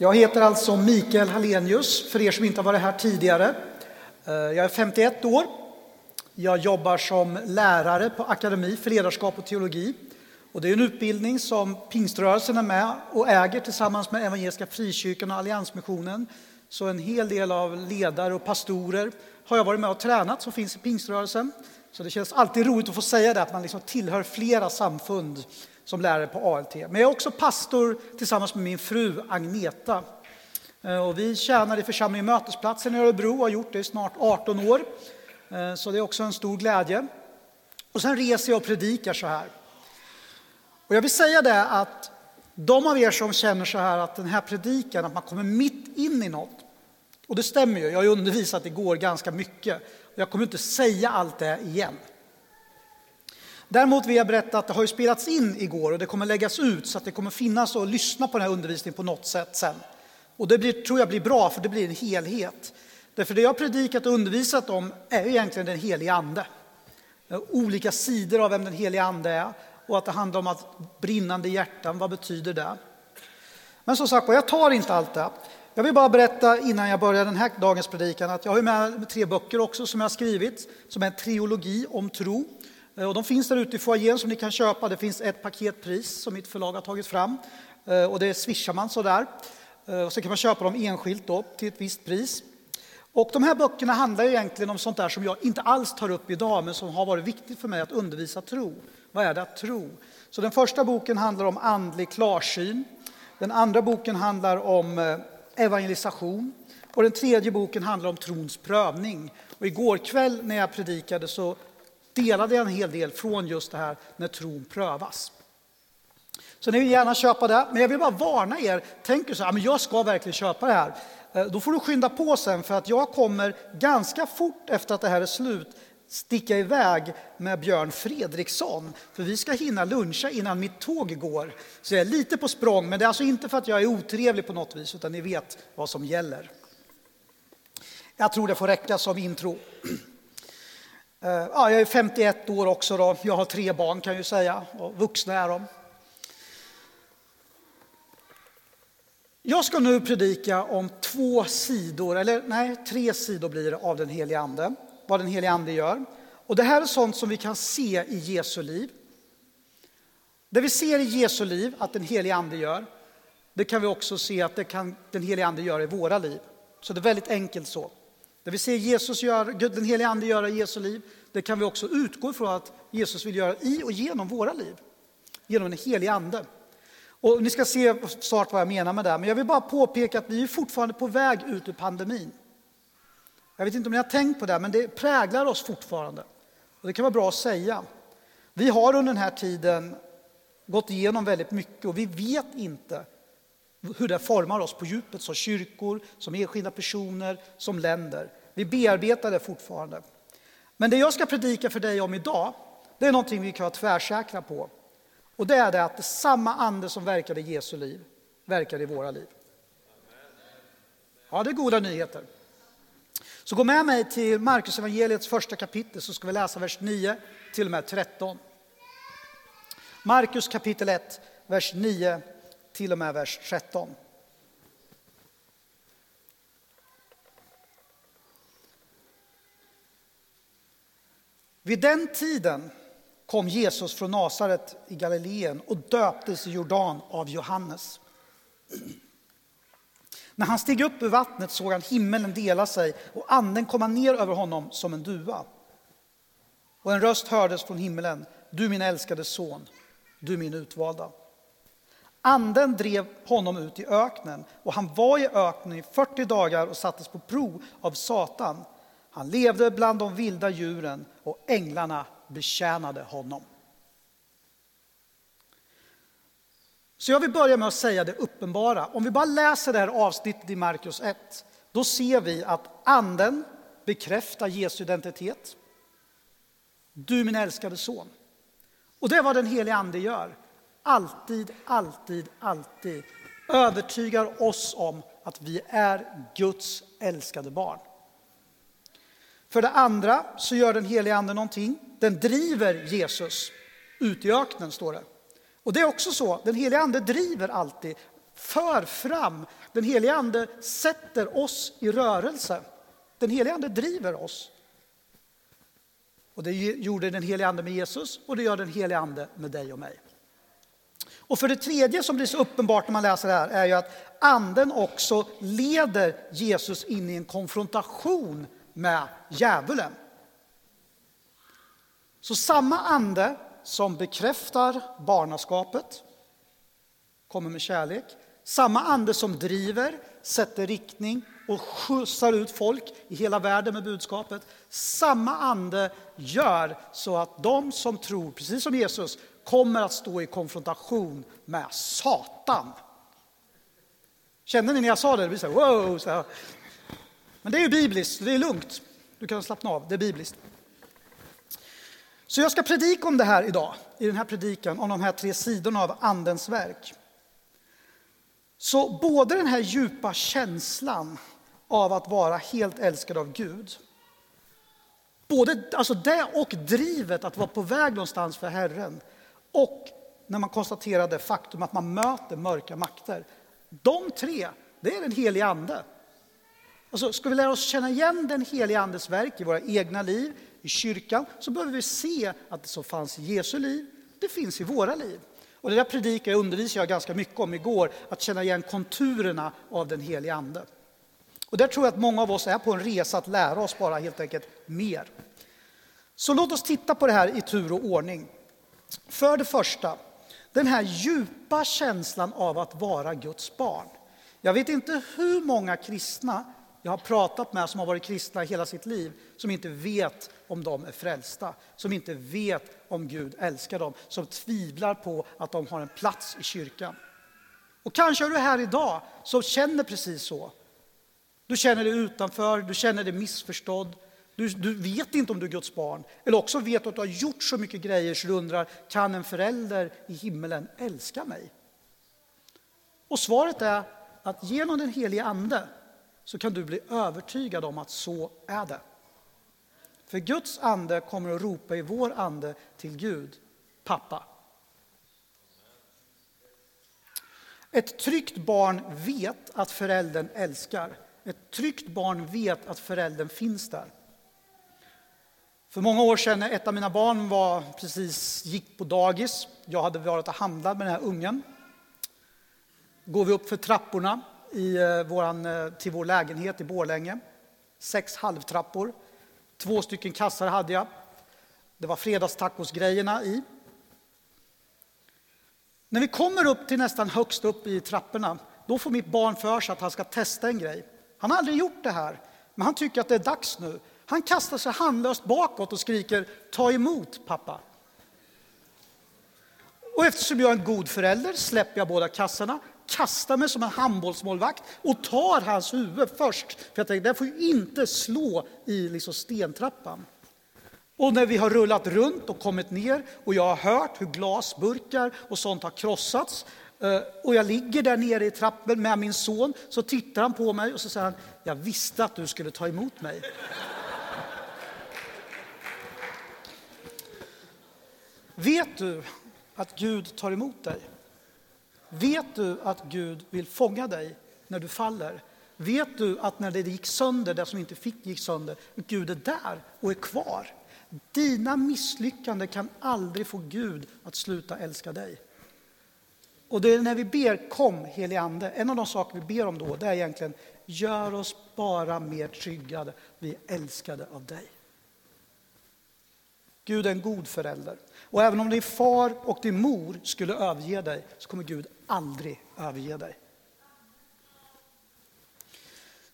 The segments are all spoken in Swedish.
Jag heter alltså Mikael Hallenius, för er som inte har varit här tidigare. Eh, jag är 51 år. Jag jobbar som lärare på Akademi för ledarskap och teologi. Och det är en utbildning som Pingströrelsen är med och äger tillsammans med Evangeliska Frikyrkan och Alliansmissionen. Så en hel del av ledare och pastorer har jag varit med och tränat som finns i Pingströrelsen. Så det känns alltid roligt att få säga det, att man liksom tillhör flera samfund som lärare på ALT. Men jag är också pastor tillsammans med min fru Agneta. Eh, och vi tjänar i församlingen Mötesplatsen i Örebro och har gjort det i snart 18 år. Eh, så det är också en stor glädje. Och sen reser jag och predikar så här. Och jag vill säga det att de av er som känner så här att den här predikan, att man kommer mitt in i något. Och det stämmer ju, jag har ju undervisat igår ganska mycket. Och jag kommer inte säga allt det igen. Däremot vill jag berätta att det har ju spelats in igår och det kommer läggas ut så att det kommer finnas att lyssna på den här undervisningen på något sätt sen. Och det blir, tror jag blir bra för det blir en helhet. Därför det jag har predikat och undervisat om är egentligen den helige Ande. Olika sidor av vem den helige Ande är och att det handlar om att brinnande hjärtan, vad betyder det? Men som sagt jag tar inte allt det. Jag vill bara berätta innan jag börjar den här dagens predikan att jag har med tre böcker också som jag har skrivit, som är en trilogi om tro. Eh, och de finns där ute i foajén som ni kan köpa. Det finns ett paketpris som mitt förlag har tagit fram eh, och det swishar man sådär. Eh, och så kan man köpa dem enskilt då till ett visst pris. Och de här böckerna handlar egentligen om sånt där som jag inte alls tar upp idag, men som har varit viktigt för mig att undervisa tro. Vad är det att tro? Så den första boken handlar om andlig klarsyn. Den andra boken handlar om evangelisation. Och den tredje boken handlar om trons prövning. Och igår kväll när jag predikade så delade jag en hel del från just det här när tron prövas. Så ni vill gärna köpa det, men jag vill bara varna er. tänker så här, men jag ska verkligen köpa det här. Eh, då får du skynda på sen för att jag kommer ganska fort efter att det här är slut sticka iväg med Björn Fredriksson. För vi ska hinna luncha innan mitt tåg går. Så jag är lite på språng, men det är alltså inte för att jag är otrevlig på något vis, utan ni vet vad som gäller. Jag tror det får räcka som intro. Eh, ja, jag är 51 år också då. Jag har tre barn kan jag ju säga, och vuxna är de. Jag ska nu predika om två sidor, eller nej, tre sidor blir det av den helige Ande, vad den helige Ande gör. Och det här är sånt som vi kan se i Jesu liv. Det vi ser i Jesu liv att den helige Ande gör, det kan vi också se att det kan den helige Ande gör i våra liv. Så det är väldigt enkelt så. Det vi ser Jesus göra, den helige Ande göra i Jesu liv, det kan vi också utgå ifrån att Jesus vill göra i och genom våra liv. Genom den helige Ande. Och ni ska se snart vad jag menar med det, men jag vill bara påpeka att vi är fortfarande på väg ut ur pandemin. Jag vet inte om ni har tänkt på det, men det präglar oss fortfarande. Och det kan vara bra att säga. Vi har under den här tiden gått igenom väldigt mycket och vi vet inte hur det formar oss på djupet som kyrkor, som enskilda personer, som länder. Vi bearbetar det fortfarande. Men det jag ska predika för dig om idag, det är någonting vi kan vara tvärsäkra på. Och det är det att det samma ande som verkade i Jesu liv verkar i våra liv. Ja, det är goda nyheter. Så gå med mig till Markus evangeliets första kapitel så ska vi läsa vers 9 till och med 13. Markus kapitel 1, vers 9 till och med vers 13. Vid den tiden kom Jesus från Nasaret i Galileen och döptes i Jordan av Johannes. När han steg upp ur vattnet såg han himmelen dela sig och anden komma ner över honom som en duva. Och en röst hördes från himmelen. Du min älskade son, du min utvalda. Anden drev honom ut i öknen och han var i öknen i 40 dagar och sattes på prov av Satan. Han levde bland de vilda djuren och änglarna betjänade honom. Så jag vill börja med att säga det uppenbara. Om vi bara läser det här avsnittet i Markus 1, då ser vi att anden bekräftar Jesu identitet. Du min älskade son. Och det är vad den helige ande gör. Alltid, alltid, alltid övertygar oss om att vi är Guds älskade barn. För det andra så gör den helige ande någonting. Den driver Jesus ut i öknen, står det. Och det är också så, den helige ande driver alltid. för fram. Den helige Ande sätter oss i rörelse. Den helige Ande driver oss. Och det gjorde den helige Ande med Jesus och det gör den helige Ande med dig och mig. Och för det tredje som blir så uppenbart när man läser det här är ju att anden också leder Jesus in i en konfrontation med djävulen. Så samma ande som bekräftar barnaskapet kommer med kärlek. Samma ande som driver, sätter riktning och skjutsar ut folk i hela världen med budskapet. Samma ande gör så att de som tror, precis som Jesus, kommer att stå i konfrontation med Satan. Kände ni när jag sa det? Det blir så här, wow! Så här. Men det är ju bibliskt, det är lugnt. Du kan slappna av, det är bibliskt. Så jag ska predika om det här idag, i den här predikan, om de här tre sidorna av Andens verk. Så både den här djupa känslan av att vara helt älskad av Gud, både alltså det och drivet att vara på väg någonstans för Herren, och när man konstaterar det faktum att man möter mörka makter. De tre, det är den heliga Ande. Alltså, ska vi lära oss känna igen den heliga Andes verk i våra egna liv, i kyrkan, så behöver vi se att det som fanns i Jesu liv, det finns i våra liv. Och det där predikar jag undervisade jag ganska mycket om igår, att känna igen konturerna av den heliga Ande. Och där tror jag att många av oss är på en resa att lära oss bara helt enkelt mer. Så låt oss titta på det här i tur och ordning. För det första, den här djupa känslan av att vara Guds barn. Jag vet inte hur många kristna jag har pratat med som har varit kristna hela sitt liv, som inte vet om de är frälsta, som inte vet om Gud älskar dem, som tvivlar på att de har en plats i kyrkan. Och kanske är du här idag som känner precis så. Du känner dig utanför, du känner dig missförstådd, du, du, vet inte om du är Guds barn. Eller också vet du att du har gjort så mycket grejer så du undrar, kan en förälder i himmelen älska mig? Och svaret är att genom den helige Ande så kan du bli övertygad om att så är det. För Guds ande kommer att ropa i vår ande till Gud, pappa. Ett tryggt barn vet att föräldern älskar. Ett tryggt barn vet att föräldern finns där. För många år sedan när ett av mina barn var precis gick på dagis, jag hade varit och handlat med den här ungen, går vi upp för trapporna i eh, våran, eh, till vår lägenhet i Borlänge. Sex halvtrappor. Två stycken kassar hade jag. Det var fredagstacosgrejerna i. När vi kommer upp till nästan högst upp i trapporna, då får mitt barn för sig att han ska testa en grej. Han har aldrig gjort det här, men han tycker att det är dags nu. Han kastar sig handlöst bakåt och skriker ta emot pappa. Och eftersom jag är en god förälder släpper jag båda kassarna, kastar mig som en handbollsmålvakt och tar hans huvud först. För jag tänkte, den får ju inte slå i liksom stentrappan. Och när vi har rullat runt och kommit ner och jag har hört hur glasburkar och sånt har krossats eh, och jag ligger där nere i trappen med min son så tittar han på mig och så säger han, jag visste att du skulle ta emot mig. Vet du att Gud tar emot dig? Vet du att Gud vill fånga dig när du faller? Vet du att när det gick sönder, det som inte fick gick sönder, Gud är där och är kvar? Dina misslyckanden kan aldrig få Gud att sluta älska dig. Och det är när vi ber kom helige Ande, en av de saker vi ber om då, det är egentligen gör oss bara mer tryggade, vi är älskade av dig. Gud är en god förälder. Och även om din far och din mor skulle överge dig så kommer Gud aldrig överge dig.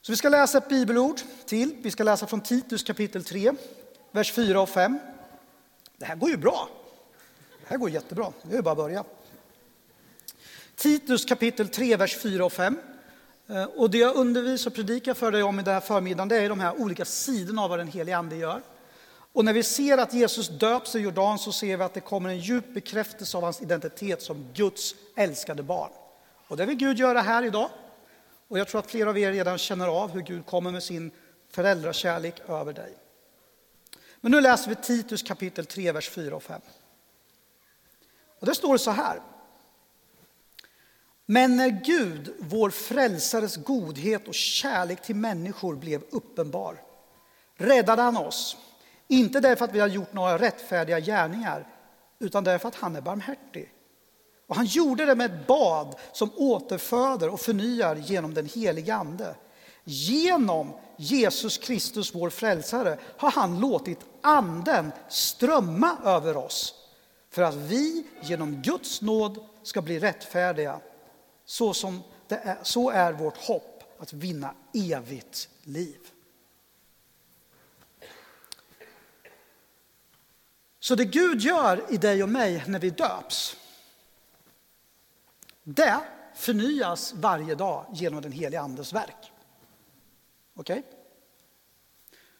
Så vi ska läsa ett bibelord till. Vi ska läsa från Titus kapitel 3, vers 4 och 5. Det här går ju bra. Det här går jättebra. Det är bara att börja. Titus kapitel 3, vers 4 och 5. Eh, och det jag undervisar och predikar för dig om i den här förmiddagen, det är de här olika sidorna av vad den helige Ande gör. Och när vi ser att Jesus döps i Jordan så ser vi att det kommer en djup bekräftelse av hans identitet som Guds älskade barn. Och det vill Gud göra här idag. Och jag tror att flera av er redan känner av hur Gud kommer med sin föräldrakärlek över dig. Men nu läser vi Titus kapitel 3, vers 4 och 5. Och där står det så här. Men när Gud, vår frälsares godhet och kärlek till människor blev uppenbar räddade han oss, inte därför att vi har gjort några rättfärdiga gärningar, utan därför att han är barmhärtig. Och han gjorde det med ett bad som återföder och förnyar genom den heliga Ande. Genom Jesus Kristus, vår frälsare, har han låtit Anden strömma över oss för att vi genom Guds nåd ska bli rättfärdiga. Så, som det är, så är vårt hopp att vinna evigt liv. Så det Gud gör i dig och mig när vi döps, det förnyas varje dag genom den heliga Andes verk. Okej? Okay?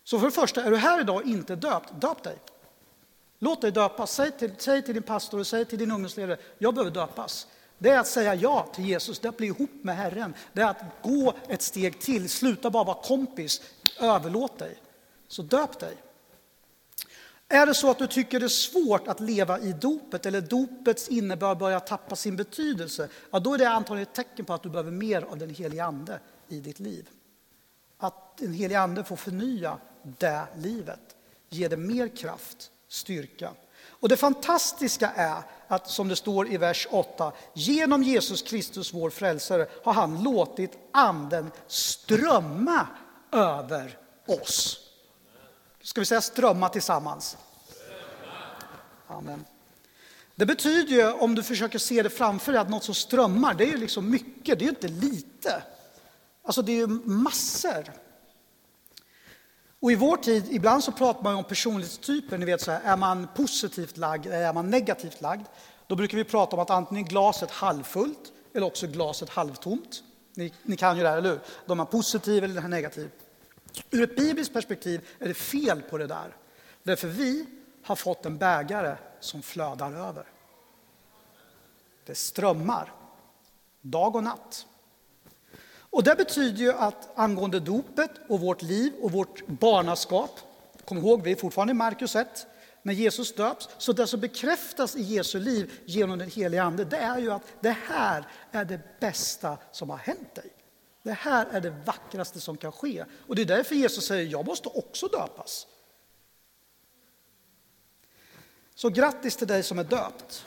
Så för det första, är du här idag och inte döpt, döp dig. Låt dig döpas. Säg till, säg till din pastor och säg till din ungdomsledare, jag behöver döpas. Det är att säga ja till Jesus, det är att bli ihop med Herren. Det är att gå ett steg till, sluta bara vara kompis, överlåt dig. Så döp dig. Är det så att du tycker det är svårt att leva i dopet eller dopets innebörd börjar tappa sin betydelse, ja då är det antagligen ett tecken på att du behöver mer av den helige Ande i ditt liv. Att den helige Ande får förnya det livet, ge det mer kraft, styrka. Och det fantastiska är att, som det står i vers 8, genom Jesus Kristus, vår frälsare, har han låtit anden strömma över oss. Ska vi säga strömma tillsammans? Amen. Det betyder ju, om du försöker se det framför dig, att något som strömmar, det är ju liksom mycket, det är ju inte lite. Alltså det är ju massor. Och i vår tid, ibland så pratar man om personlighetstyper, ni vet så här, är man positivt lagd eller är man negativt lagd? Då brukar vi prata om att antingen glaset halvfullt eller också glaset halvtomt. Ni, ni kan ju det här, eller hur? Då är man positiv eller negativ. Ur ett bibliskt perspektiv är det fel på det där. Därför vi har fått en bägare som flödar över. Det strömmar, dag och natt. Och det betyder ju att angående dopet och vårt liv och vårt barnaskap, kom ihåg vi är fortfarande i Markus 1, när Jesus döps, så det som bekräftas i Jesu liv genom den heliga Ande, det är ju att det här är det bästa som har hänt dig. Det här är det vackraste som kan ske. Och det är därför Jesus säger, jag måste också döpas. Så grattis till dig som är döpt.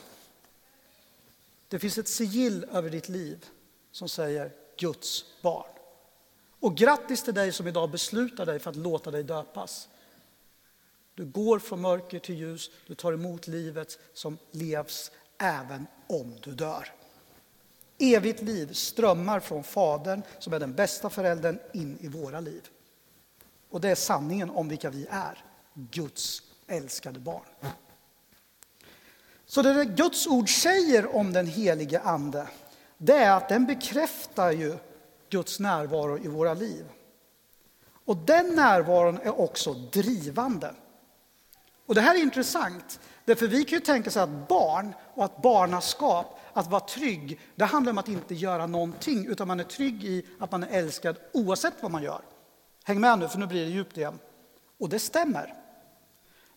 Det finns ett sigill över ditt liv som säger Guds barn. Och grattis till dig som idag beslutar dig för att låta dig döpas. Du går från mörker till ljus, du tar emot livet som levs även om du dör. Evigt liv strömmar från Fadern, som är den bästa föräldern, in i våra liv. Och det är sanningen om vilka vi är, Guds älskade barn. Så det Guds ord säger om den helige Ande, det är att den bekräftar ju Guds närvaro i våra liv. Och den närvaron är också drivande. Och det här är intressant, därför vi kan ju tänka sig att barn och att barnaskap, att vara trygg, det handlar om att inte göra någonting, utan man är trygg i att man är älskad oavsett vad man gör. Häng med nu, för nu blir det djupt igen. Och det stämmer.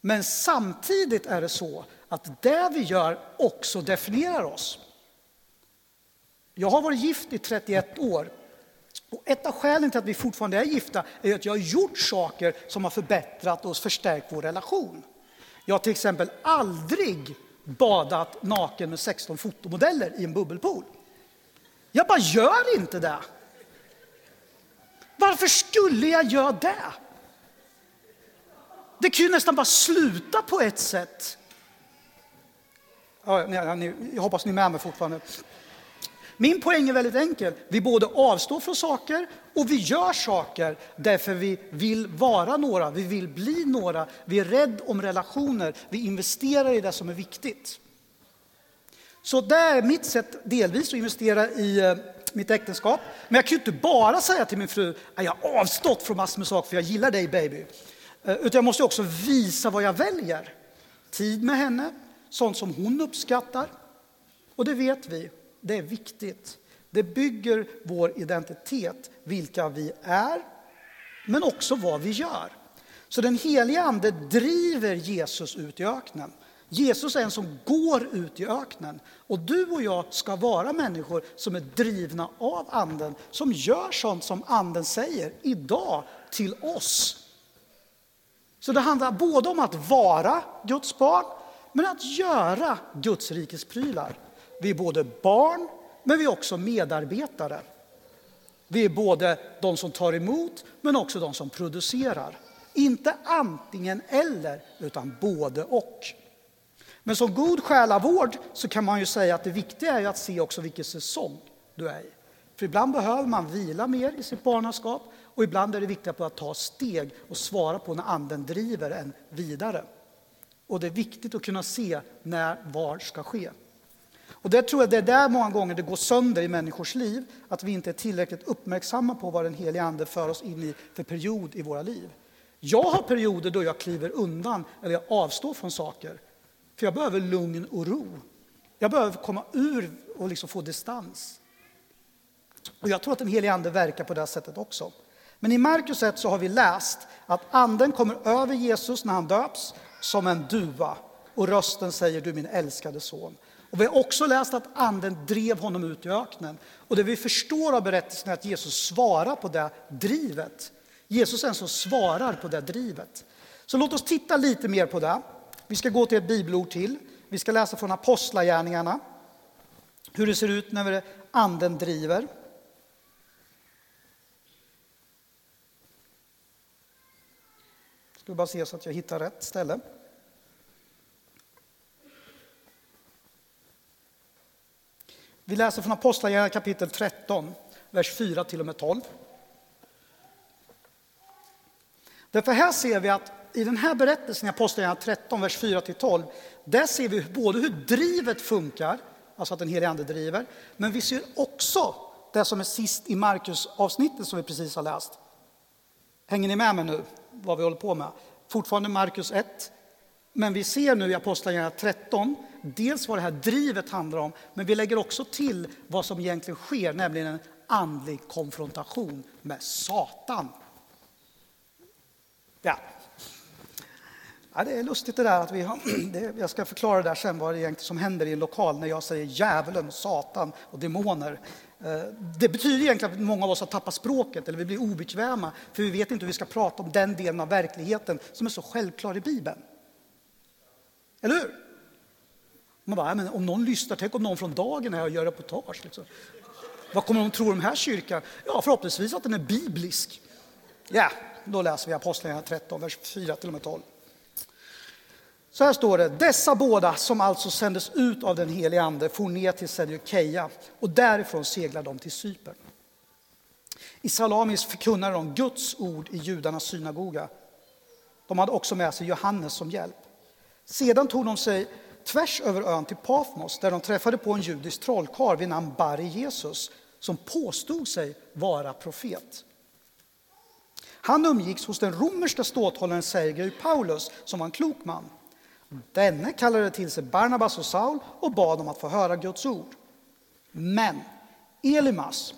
Men samtidigt är det så att det vi gör också definierar oss. Jag har varit gift i 31 år. Och ett av skälen till att vi fortfarande är gifta är att jag har gjort saker som har förbättrat och förstärkt vår relation. Jag har till exempel aldrig badat naken med 16 fotomodeller i en bubbelpool. Jag bara gör inte det. Varför skulle jag göra det? Det kan ju nästan bara sluta på ett sätt. Jag hoppas ni är med mig fortfarande. Min poäng är väldigt enkel. Vi både avstår från saker och vi gör saker därför vi vill vara några, vi vill bli några, vi är rädda om relationer, vi investerar i det som är viktigt. Så det är mitt sätt delvis att investera i eh, mitt äktenskap. Men jag kan ju inte bara säga till min fru att jag har avstått från massor med saker för jag gillar dig baby. Eh, utan jag måste också visa vad jag väljer. Tid med henne, sånt som hon uppskattar. Och det vet vi, det är viktigt. Det bygger vår identitet, vilka vi är, men också vad vi gör. Så den heliga Ande driver Jesus ut i öknen. Jesus är en som går ut i öknen. Och du och jag ska vara människor som är drivna av anden, som gör sånt som anden säger idag till oss. Så det handlar både om att vara Guds barn, men att göra Guds rikes prylar. Vi är både barn, men vi är också medarbetare. Vi är både de som tar emot, men också de som producerar. Inte antingen eller, utan både och. Men som god själavård så kan man ju säga att det viktiga är att se också vilken säsong du är i. För ibland behöver man vila mer i sitt barnaskap och ibland är det viktigt att ta steg och svara på när anden driver en vidare. Och det är viktigt att kunna se när var ska ske. Och det tror jag det är där många gånger det går sönder i människors liv, att vi inte är tillräckligt uppmärksamma på vad den helige Ande för oss in i för period i våra liv. Jag har perioder då jag kliver undan eller jag avstår från saker, för jag behöver lugn och ro. Jag behöver komma ur och liksom få distans. Och jag tror att den helige Ande verkar på det sättet också. Men i Markus 1 så har vi läst att anden kommer över Jesus när han döps som en duva och rösten säger du min älskade son. Och vi har också läst att anden drev honom ut i öknen. Och det vi förstår av berättelsen är att Jesus svarar på det drivet. Jesus är en som svarar på det drivet. Så låt oss titta lite mer på det. Vi ska gå till ett bibelord till. Vi ska läsa från Apostlagärningarna. Hur det ser ut när anden driver. Ska bara se så att jag hittar rätt ställe. Vi läser från Apostlagärningarna kapitel 13, vers 4 till och med 12. Därför här ser vi att i den här berättelsen i Apostlagärningarna 13, vers 4 till 12, där ser vi både hur drivet funkar, alltså att den helige Ande driver, men vi ser också det som är sist i Markus avsnittet som vi precis har läst. Hänger ni med mig nu, vad vi håller på med? Fortfarande Markus 1, men vi ser nu i Apostlagärningarna 13 dels vad det här drivet handlar om, men vi lägger också till vad som egentligen sker, nämligen en andlig konfrontation med Satan. Ja. ja det är lustigt det där att vi har, det, jag ska förklara det där sen vad det egentligen som händer i en lokal när jag säger djävulen, Satan och demoner. Eh, det betyder egentligen att många av oss har tappat språket eller vi blir obekväma för vi vet inte hur vi ska prata om den delen av verkligheten som är så självklar i Bibeln. Eller hur? Man bara, men om någon lyssnar, tänk om någon från dagen här och gör reportage. Liksom. Vad kommer de tro om den här kyrkan? Ja, förhoppningsvis att den är biblisk. Ja, då läser vi Apostlagärningarna 13, vers 4 till och med 12. Så här står det, dessa båda som alltså sändes ut av den helige Ande for ner till Seleukeia och därifrån seglade de till Cypern. I Salamis förkunnade de Guds ord i judarnas synagoga. De hade också med sig Johannes som hjälp. Sedan tog de sig tvärs över ön till Pafmos där de träffade på en judisk trollkarl vid namn Bari Jesus som påstod sig vara profet. Han umgicks hos den romerska ståthållaren Sergej Paulus som var en klok man. Denne kallade till sig Barnabas och Saul och bad om att få höra Guds ord. Men Elimas,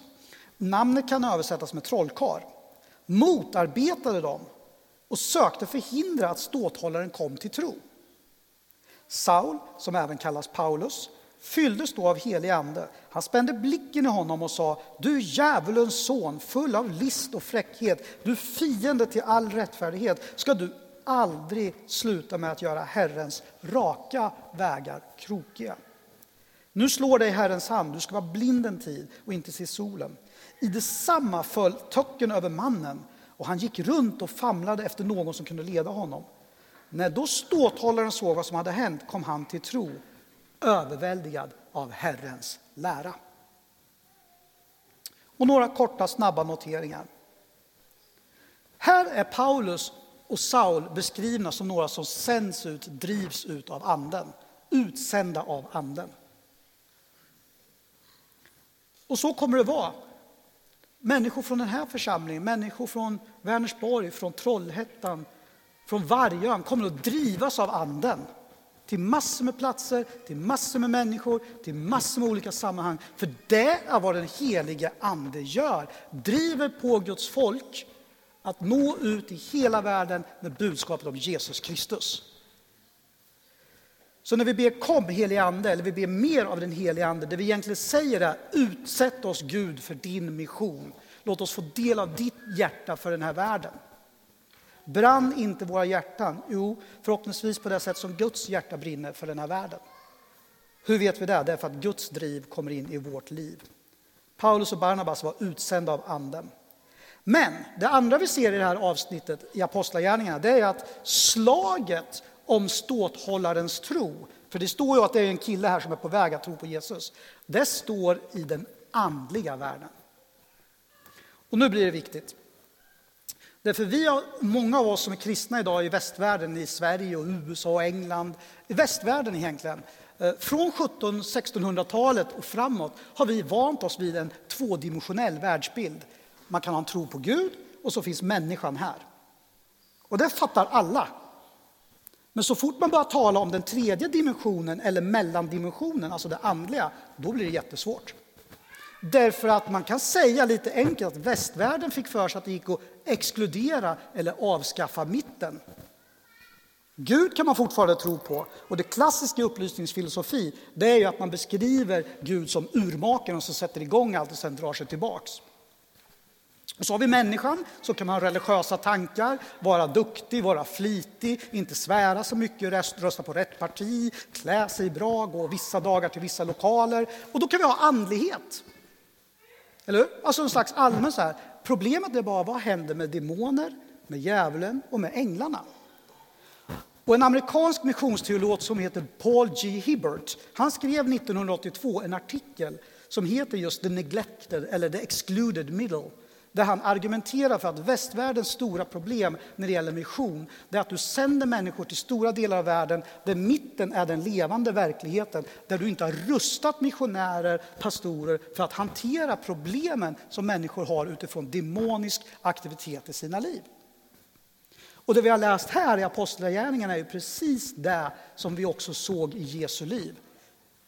namnet kan översättas med trollkar, motarbetade dem och sökte förhindra att ståthållaren kom till tro. Saul, som även kallas Paulus, fylldes då av helig ande. Han spände blicken i honom och sa, du djävulens son, full av list och fräckhet, du fiende till all rättfärdighet, ska du aldrig sluta med att göra Herrens raka vägar krokiga. Nu slår dig Herrens hand, du ska vara blind en tid och inte se solen. I detsamma föll töcken över mannen och han gick runt och famlade efter någon som kunde leda honom. När då ståthållaren såg vad som hade hänt kom han till tro, överväldigad av Herrens lära. Och några korta, snabba noteringar. Här är Paulus och Saul beskrivna som några som sänds ut, drivs ut av Anden, utsända av Anden. Och så kommer det vara. Människor från den här församlingen, människor från Vänersborg, från Trollhättan, från Vargön kommer att drivas av Anden till massor med platser, till massor med människor, till massor med olika sammanhang. För det är vad den helige Ande gör, driver på Guds folk att nå ut i hela världen med budskapet om Jesus Kristus. Så när vi ber kom helige ande, eller vi ber mer av den helige ande, det vi egentligen säger är utsätt oss Gud för din mission. Låt oss få del av ditt hjärta för den här världen. Brann inte våra hjärtan? Jo, förhoppningsvis på det sätt som Guds hjärta brinner för den här världen. Hur vet vi det? Därför att Guds driv kommer in i vårt liv. Paulus och Barnabas var utsända av Anden. Men det andra vi ser i det här avsnittet i Apostlagärningarna det är att slaget om ståthållarens tro, för det står ju att det är en kille här som är på väg att tro på Jesus, det står i den andliga världen. Och nu blir det viktigt. Därför vi har, många av oss som är kristna idag i västvärlden, i Sverige, och USA och England, i västvärlden egentligen, eh, från 1700-1600-talet och framåt har vi vant oss vid en tvådimensionell världsbild. Man kan ha en tro på Gud och så finns människan här. Och det fattar alla. Men så fort man börjar tala om den tredje dimensionen eller mellandimensionen, alltså det andliga, då blir det jättesvårt. Därför att man kan säga lite enkelt att västvärlden fick för sig att det gick att exkludera eller avskaffa mitten. Gud kan man fortfarande tro på. Och det klassiska upplysningsfilosofi det är ju att man beskriver Gud som urmakaren som sätter igång allt och sen drar sig tillbaks. Och så har vi människan, så kan man ha religiösa tankar, vara duktig, vara flitig, inte svära så mycket, rösta på rätt parti, klä sig bra, gå vissa dagar till vissa lokaler. Och då kan vi ha andlighet. Eller hur? Alltså en slags allmän så här. Problemet är bara vad händer med demoner, med djävulen och med änglarna? Och en amerikansk missionsteolog som heter Paul G. Hibbert, han skrev 1982 en artikel som heter just The Neglected eller The Excluded Middle där han argumenterar för att västvärldens stora problem när det gäller mission det är att du sänder människor till stora delar av världen där mitten är den levande verkligheten, där du inte har rustat missionärer, pastorer för att hantera problemen som människor har utifrån demonisk aktivitet i sina liv. Och det vi har läst här i Apostlagärningarna är ju precis det som vi också såg i Jesu liv.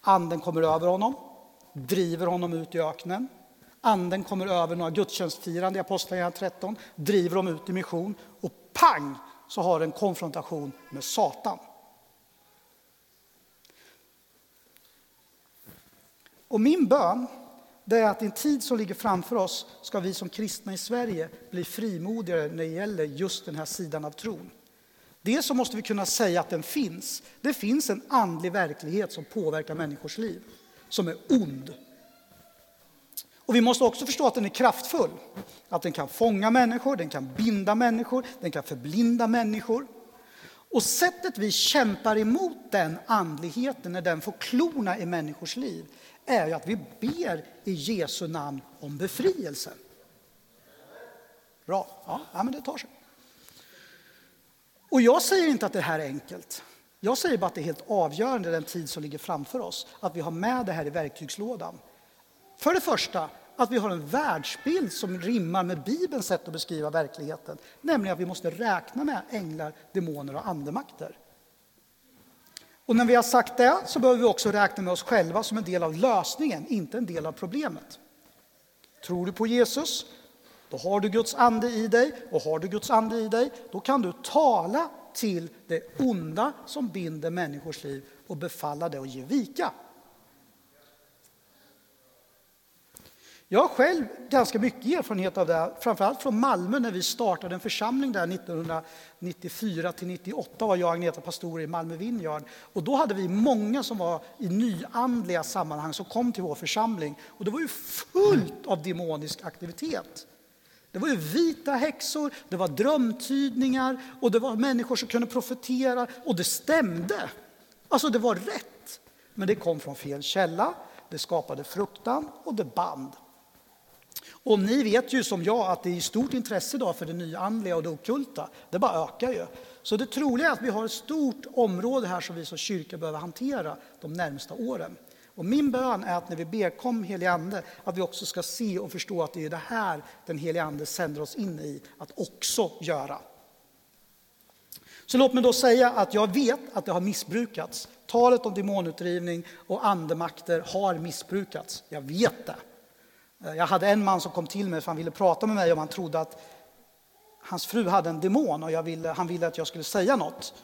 Anden kommer över honom, driver honom ut i öknen. Anden kommer över några gudstjänstfirande i Apostlagärningarna 13, driver dem ut i mission och pang så har en konfrontation med Satan. Och min bön det är att i en tid som ligger framför oss ska vi som kristna i Sverige bli frimodigare när det gäller just den här sidan av tron. Dels så måste vi kunna säga att den finns. Det finns en andlig verklighet som påverkar människors liv, som är ond, och vi måste också förstå att den är kraftfull. Att den kan fånga människor, den kan binda människor, den kan förblinda människor. Och sättet vi kämpar emot den andligheten när den får klorna i människors liv är ju att vi ber i Jesu namn om befrielse. Bra, ja, ja men det tar sig. Och jag säger inte att det här är enkelt. Jag säger bara att det är helt avgörande den tid som ligger framför oss, att vi har med det här i verktygslådan. För det första att vi har en världsbild som rimmar med Bibelns sätt att beskriva verkligheten, nämligen att vi måste räkna med änglar, demoner och andemakter. Och när vi har sagt det så behöver vi också räkna med oss själva som en del av lösningen, inte en del av problemet. Tror du på Jesus, då har du Guds ande i dig och har du Guds ande i dig, då kan du tala till det onda som binder människors liv och befalla det att ge vika. Jag har själv ganska mycket erfarenhet av det, framförallt från Malmö när vi startade en församling där 1994 till 98 var jag och Agneta pastorer i Malmö Vineyard. Och då hade vi många som var i nyandliga sammanhang som kom till vår församling. Och det var ju fullt av demonisk aktivitet. Det var ju vita häxor, det var drömtydningar och det var människor som kunde profetera och det stämde. Alltså det var rätt. Men det kom från fel källa, det skapade fruktan och det band. Och ni vet ju som jag att det är stort intresse idag för det nyandliga och det okulta. Det bara ökar ju. Så det troliga är att vi har ett stort område här som vi som kyrka behöver hantera de närmsta åren. Och min bön är att när vi ber kom helige Ande, att vi också ska se och förstå att det är det här den helige Ande sänder oss in i att också göra. Så låt mig då säga att jag vet att det har missbrukats. Talet om demonutdrivning och andemakter har missbrukats. Jag vet det. Eh, jag hade en man som kom till mig för han ville prata med mig om han trodde att hans fru hade en demon och ville, han ville att jag skulle säga något.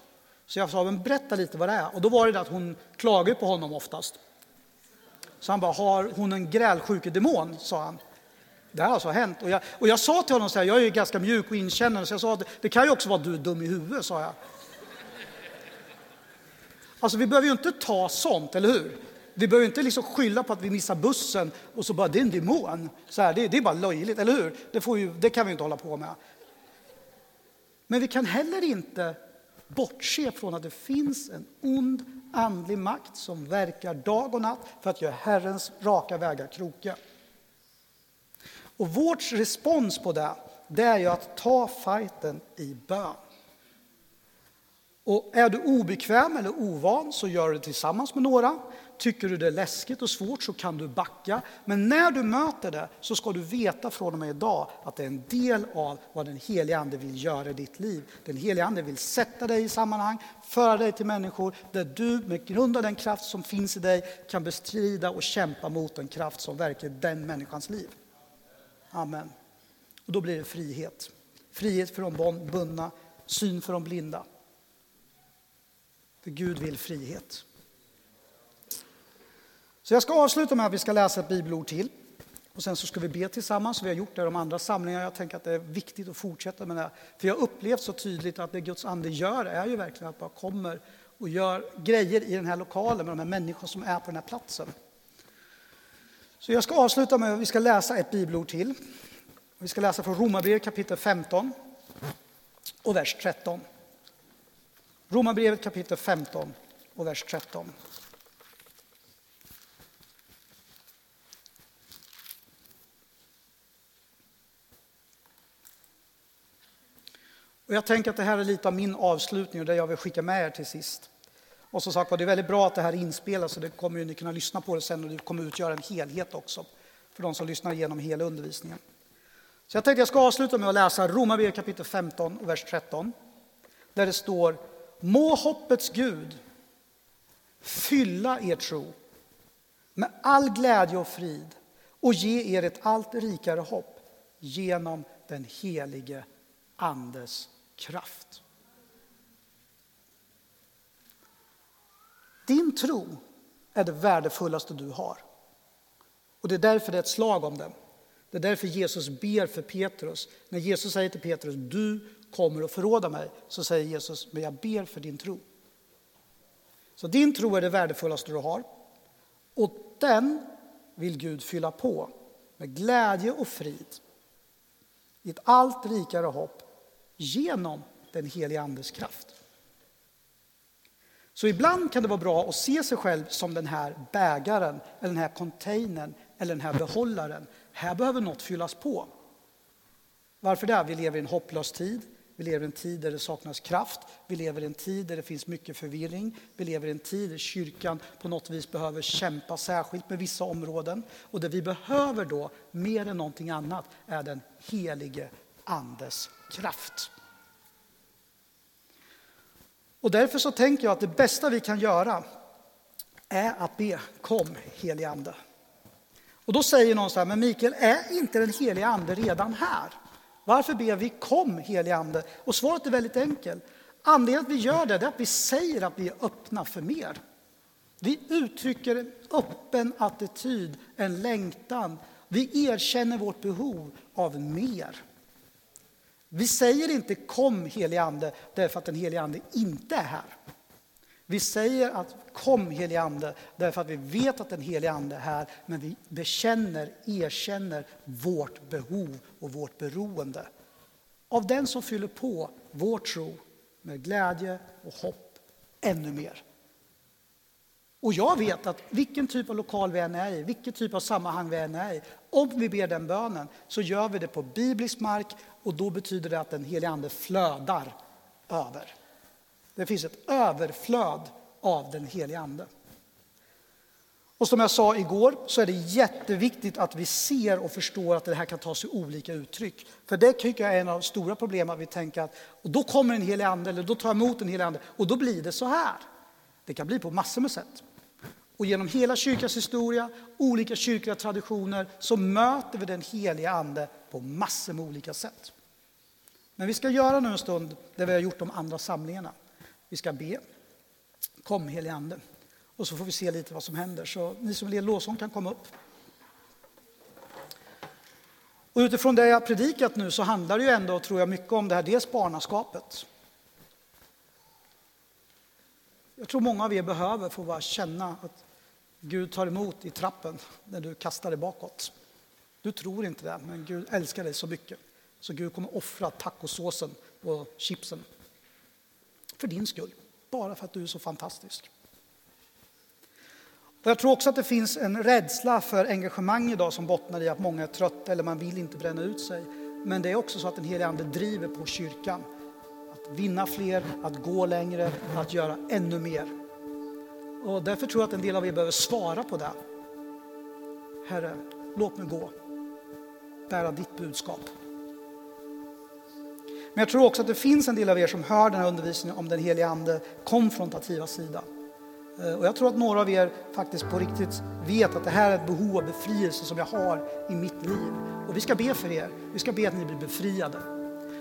Så jag sa, men berätta lite vad det är. Och då var det, det att hon klagade på honom oftast. Så han bara, har hon en grälsjukedemon? sa han. Det här har alltså hänt. Och jag, och jag sa till honom, så här, jag är ganska mjuk och inkännande, så jag sa, det kan ju också vara du är dum i huvudet, sa jag. Alltså vi behöver ju inte ta sånt, eller hur? Vi behöver inte liksom skylla på att vi missar bussen och så bara, det är en demon. Så här, det, det, är bara löjligt, eller hur? Det, får ju, det kan vi inte hålla på med. Men vi kan heller inte bortse från att det finns en ond andlig makt som verkar dag och natt för att göra Herrens raka vägar krokiga. Och vårt respons på det, det är ju att ta fighten i bön. Och är du obekväm eller ovan så gör du det tillsammans med några. Tycker du det är läskigt och svårt så kan du backa. Men när du möter det så ska du veta från och med idag att det är en del av vad den helige Ande vill göra i ditt liv. Den helige Ande vill sätta dig i sammanhang, föra dig till människor där du med grund av den kraft som finns i dig kan bestrida och kämpa mot den kraft som verkar i den människans liv. Amen. Och då blir det frihet. Frihet för de bundna, syn för de blinda. För Gud vill frihet. Så jag ska avsluta med att vi ska läsa ett bibelord till. Och sen så ska vi be tillsammans. Vi har gjort det i de andra samlingarna. Jag tänker att det är viktigt att fortsätta med det. För jag har upplevt så tydligt att det Guds ande gör är ju verkligen att bara kommer och gör grejer i den här lokalen med de här människorna som är på den här platsen. Så jag ska avsluta med att vi ska läsa ett bibelord till. Vi ska läsa från Romarbrevet kapitel 15 och vers 13. Romarbrevet kapitel 15 och vers 13. Och jag tänker att det här är lite av min avslutning och det jag vill skicka med er till sist. Och som sagt var, det är väldigt bra att det här inspelas och det kommer ju ni kunna lyssna på det sen och det kommer utgöra en helhet också för de som lyssnar igenom hela undervisningen. Så jag tänkte jag ska avsluta med att läsa Romarbrevet kapitel 15 och vers 13. Där det står Må hoppets Gud fylla er tro med all glädje och frid och ge er ett allt rikare hopp genom den helige Andes kraft. Din tro är det värdefullaste du har. Och det är därför det är ett slag om den. Det är därför Jesus ber för Petrus. När Jesus säger till Petrus, du kommer att förråda mig, så säger Jesus, men jag ber för din tro. Så din tro är det värdefullaste du har. Och den vill Gud fylla på med glädje och frid i ett allt rikare hopp genom den heliga Andes kraft. Så ibland kan det vara bra att se sig själv som den här bägaren, eller den här containern eller den här behållaren. Här behöver något fyllas på. Varför det? Vi lever i en hopplös tid. Vi lever i en tid där det saknas kraft. Vi lever i en tid där det finns mycket förvirring. Vi lever i en tid där kyrkan på något vis behöver kämpa särskilt med vissa områden. Och det vi behöver då, mer än någonting annat, är den helige Andes kraft. Och därför så tänker jag att det bästa vi kan göra är att be Kom helige Ande. Och då säger någon så här, men Mikael, är inte den helige Ande redan här? Varför ber vi Kom helige Ande? Och svaret är väldigt enkelt. Anledningen att vi gör det är att vi säger att vi är öppna för mer. Vi uttrycker en öppen attityd, en längtan. Vi erkänner vårt behov av mer. Vi säger inte kom helige Ande därför att den helige Ande inte är här. Vi säger att kom helige Ande därför att vi vet att den helige Ande är här men vi bekänner, erkänner vårt behov och vårt beroende av den som fyller på vår tro med glädje och hopp ännu mer. Och jag vet att vilken typ av lokal vi än är i, vilken typ av sammanhang vi än är i, om vi ber den bönen så gör vi det på biblisk mark och då betyder det att den helige Ande flödar över. Det finns ett överflöd av den helige Ande. Och som jag sa igår så är det jätteviktigt att vi ser och förstår att det här kan ta sig olika uttryck. För det tycker jag är en av de stora problemen, att vi tänker att och då kommer en helig ande, eller då tar jag emot en helig ande, och då blir det så här. Det kan bli på massor med sätt. Och genom hela kyrkans historia, olika kyrkliga traditioner, så möter vi den heliga Ande på massor med olika sätt. Men vi ska göra nu en stund det vi har gjort de andra samlingarna. Vi ska be. Kom helige Ande. Och så får vi se lite vad som händer. Så ni som vill ge lovsång kan komma upp. Och utifrån det jag predikat nu så handlar det ju ändå, tror jag, mycket om det här, dels barnaskapet. Jag tror många av er behöver få bara känna att Gud tar emot i trappen när du kastar dig bakåt. Du tror inte det, men Gud älskar dig så mycket. Så Gud kommer offra tacosåsen på chipsen. För din skull. Bara för att du är så fantastisk. Och jag tror också att det finns en rädsla för engagemang idag som bottnar i att många är trötta eller man vill inte bränna ut sig. Men det är också så att den helige Ande driver på kyrkan. Att vinna fler, att gå längre, att göra ännu mer. Och därför tror jag att en del av er behöver svara på det. Herre, låt mig gå. Bära ditt budskap. Men jag tror också att det finns en del av er som hör den här undervisningen om den helige Ande konfrontativa sida. Eh, och jag tror att några av er faktiskt på riktigt vet att det här är ett behov av befrielse som jag har i mitt liv. Och vi ska be för er. Vi ska be att ni blir befriade.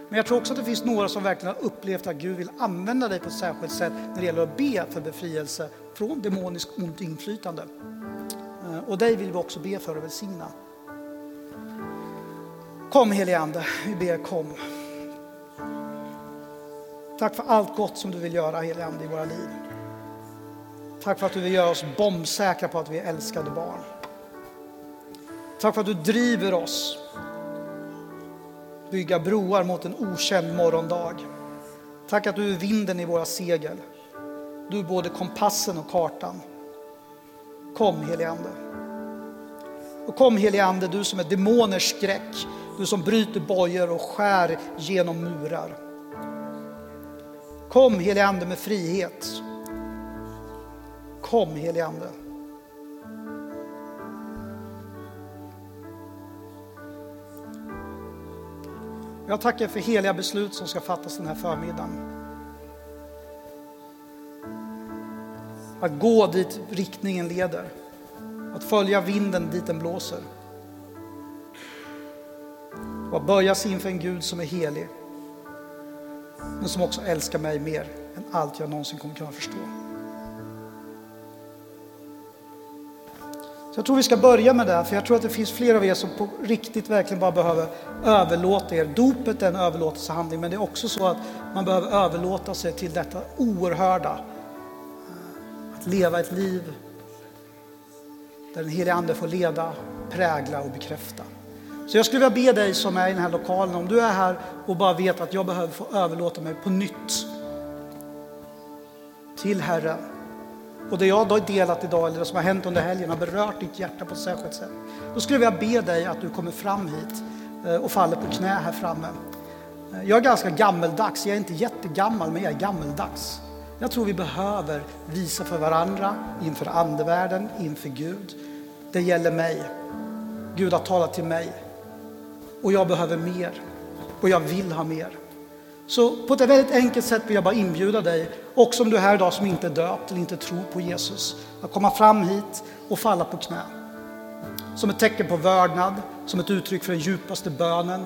Men jag tror också att det finns några som verkligen har upplevt att Gud vill använda dig på ett särskilt sätt när det gäller att be för befrielse från demoniskt ont inflytande. Eh, och dig vill vi också be för och välsigna. Kom helige Ande, vi ber kom. Tack för allt gott som du vill göra helige Ande i våra liv. Tack för att du vill göra oss bombsäkra på att vi är älskade barn. Tack för att du driver oss bygga broar mot en okänd morgondag. Tack att du är vinden i våra segel. Du är både kompassen och kartan. Kom helige Ande. Och kom helige Ande, du som är demoners skräck, du som bryter bojor och skär genom murar. Kom helige Ande med frihet. Kom helige Ande. Jag tackar för heliga beslut som ska fattas den här förmiddagen. Att gå dit riktningen leder. Att följa vinden dit den blåser. Och att böja sig inför en Gud som är helig. Men som också älskar mig mer än allt jag någonsin kommer kunna förstå. Så jag tror vi ska börja med det, för jag tror att det finns fler av er som på riktigt verkligen bara behöver överlåta er. Dopet är en överlåtelsehandling, men det är också så att man behöver överlåta sig till detta oerhörda. Att leva ett liv där den helige Ande får leda, prägla och bekräfta. Så jag skulle vilja be dig som är i den här lokalen, om du är här och bara vet att jag behöver få överlåta mig på nytt till Herren och det jag har delat idag, eller det som har hänt under helgen, har berört ditt hjärta på ett särskilt sätt. Då skulle jag vilja be dig att du kommer fram hit eh, och faller på knä här framme. Eh, jag är ganska gammeldags, jag är inte jättegammal, men jag är gammeldags. Jag tror vi behöver visa för varandra, inför andevärlden, inför Gud. Det gäller mig. Gud har talat till mig. Och jag behöver mer. Och jag vill ha mer. Så på ett väldigt enkelt sätt vill jag bara inbjuda dig, också om du är här idag som inte är döpt eller inte tror på Jesus, att komma fram hit och falla på knä. Som ett tecken på vördnad, som ett uttryck för den djupaste bönen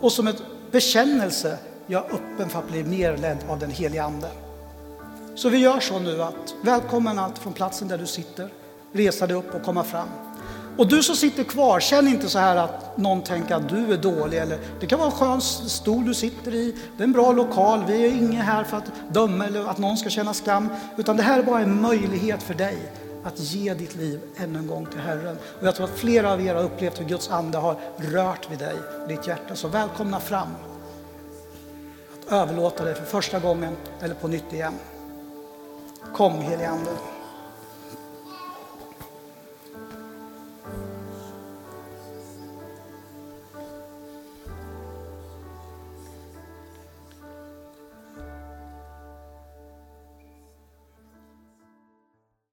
och som ett bekännelse, jag är öppen för att bli mer ledd av den helige Ande. Så vi gör så nu att välkommen allt från platsen där du sitter, resa dig upp och komma fram. Och du som sitter kvar, känn inte så här att någon tänker att du är dålig. Eller, det kan vara en skön stol du sitter i, det är en bra lokal, vi är inga här för att döma eller att någon ska känna skam. Utan det här är bara en möjlighet för dig att ge ditt liv ännu en gång till Herren. Och jag tror att flera av er har upplevt hur Guds ande har rört vid dig, ditt hjärta. Så välkomna fram. Att överlåta dig för första gången eller på nytt igen. Kom helige Ande.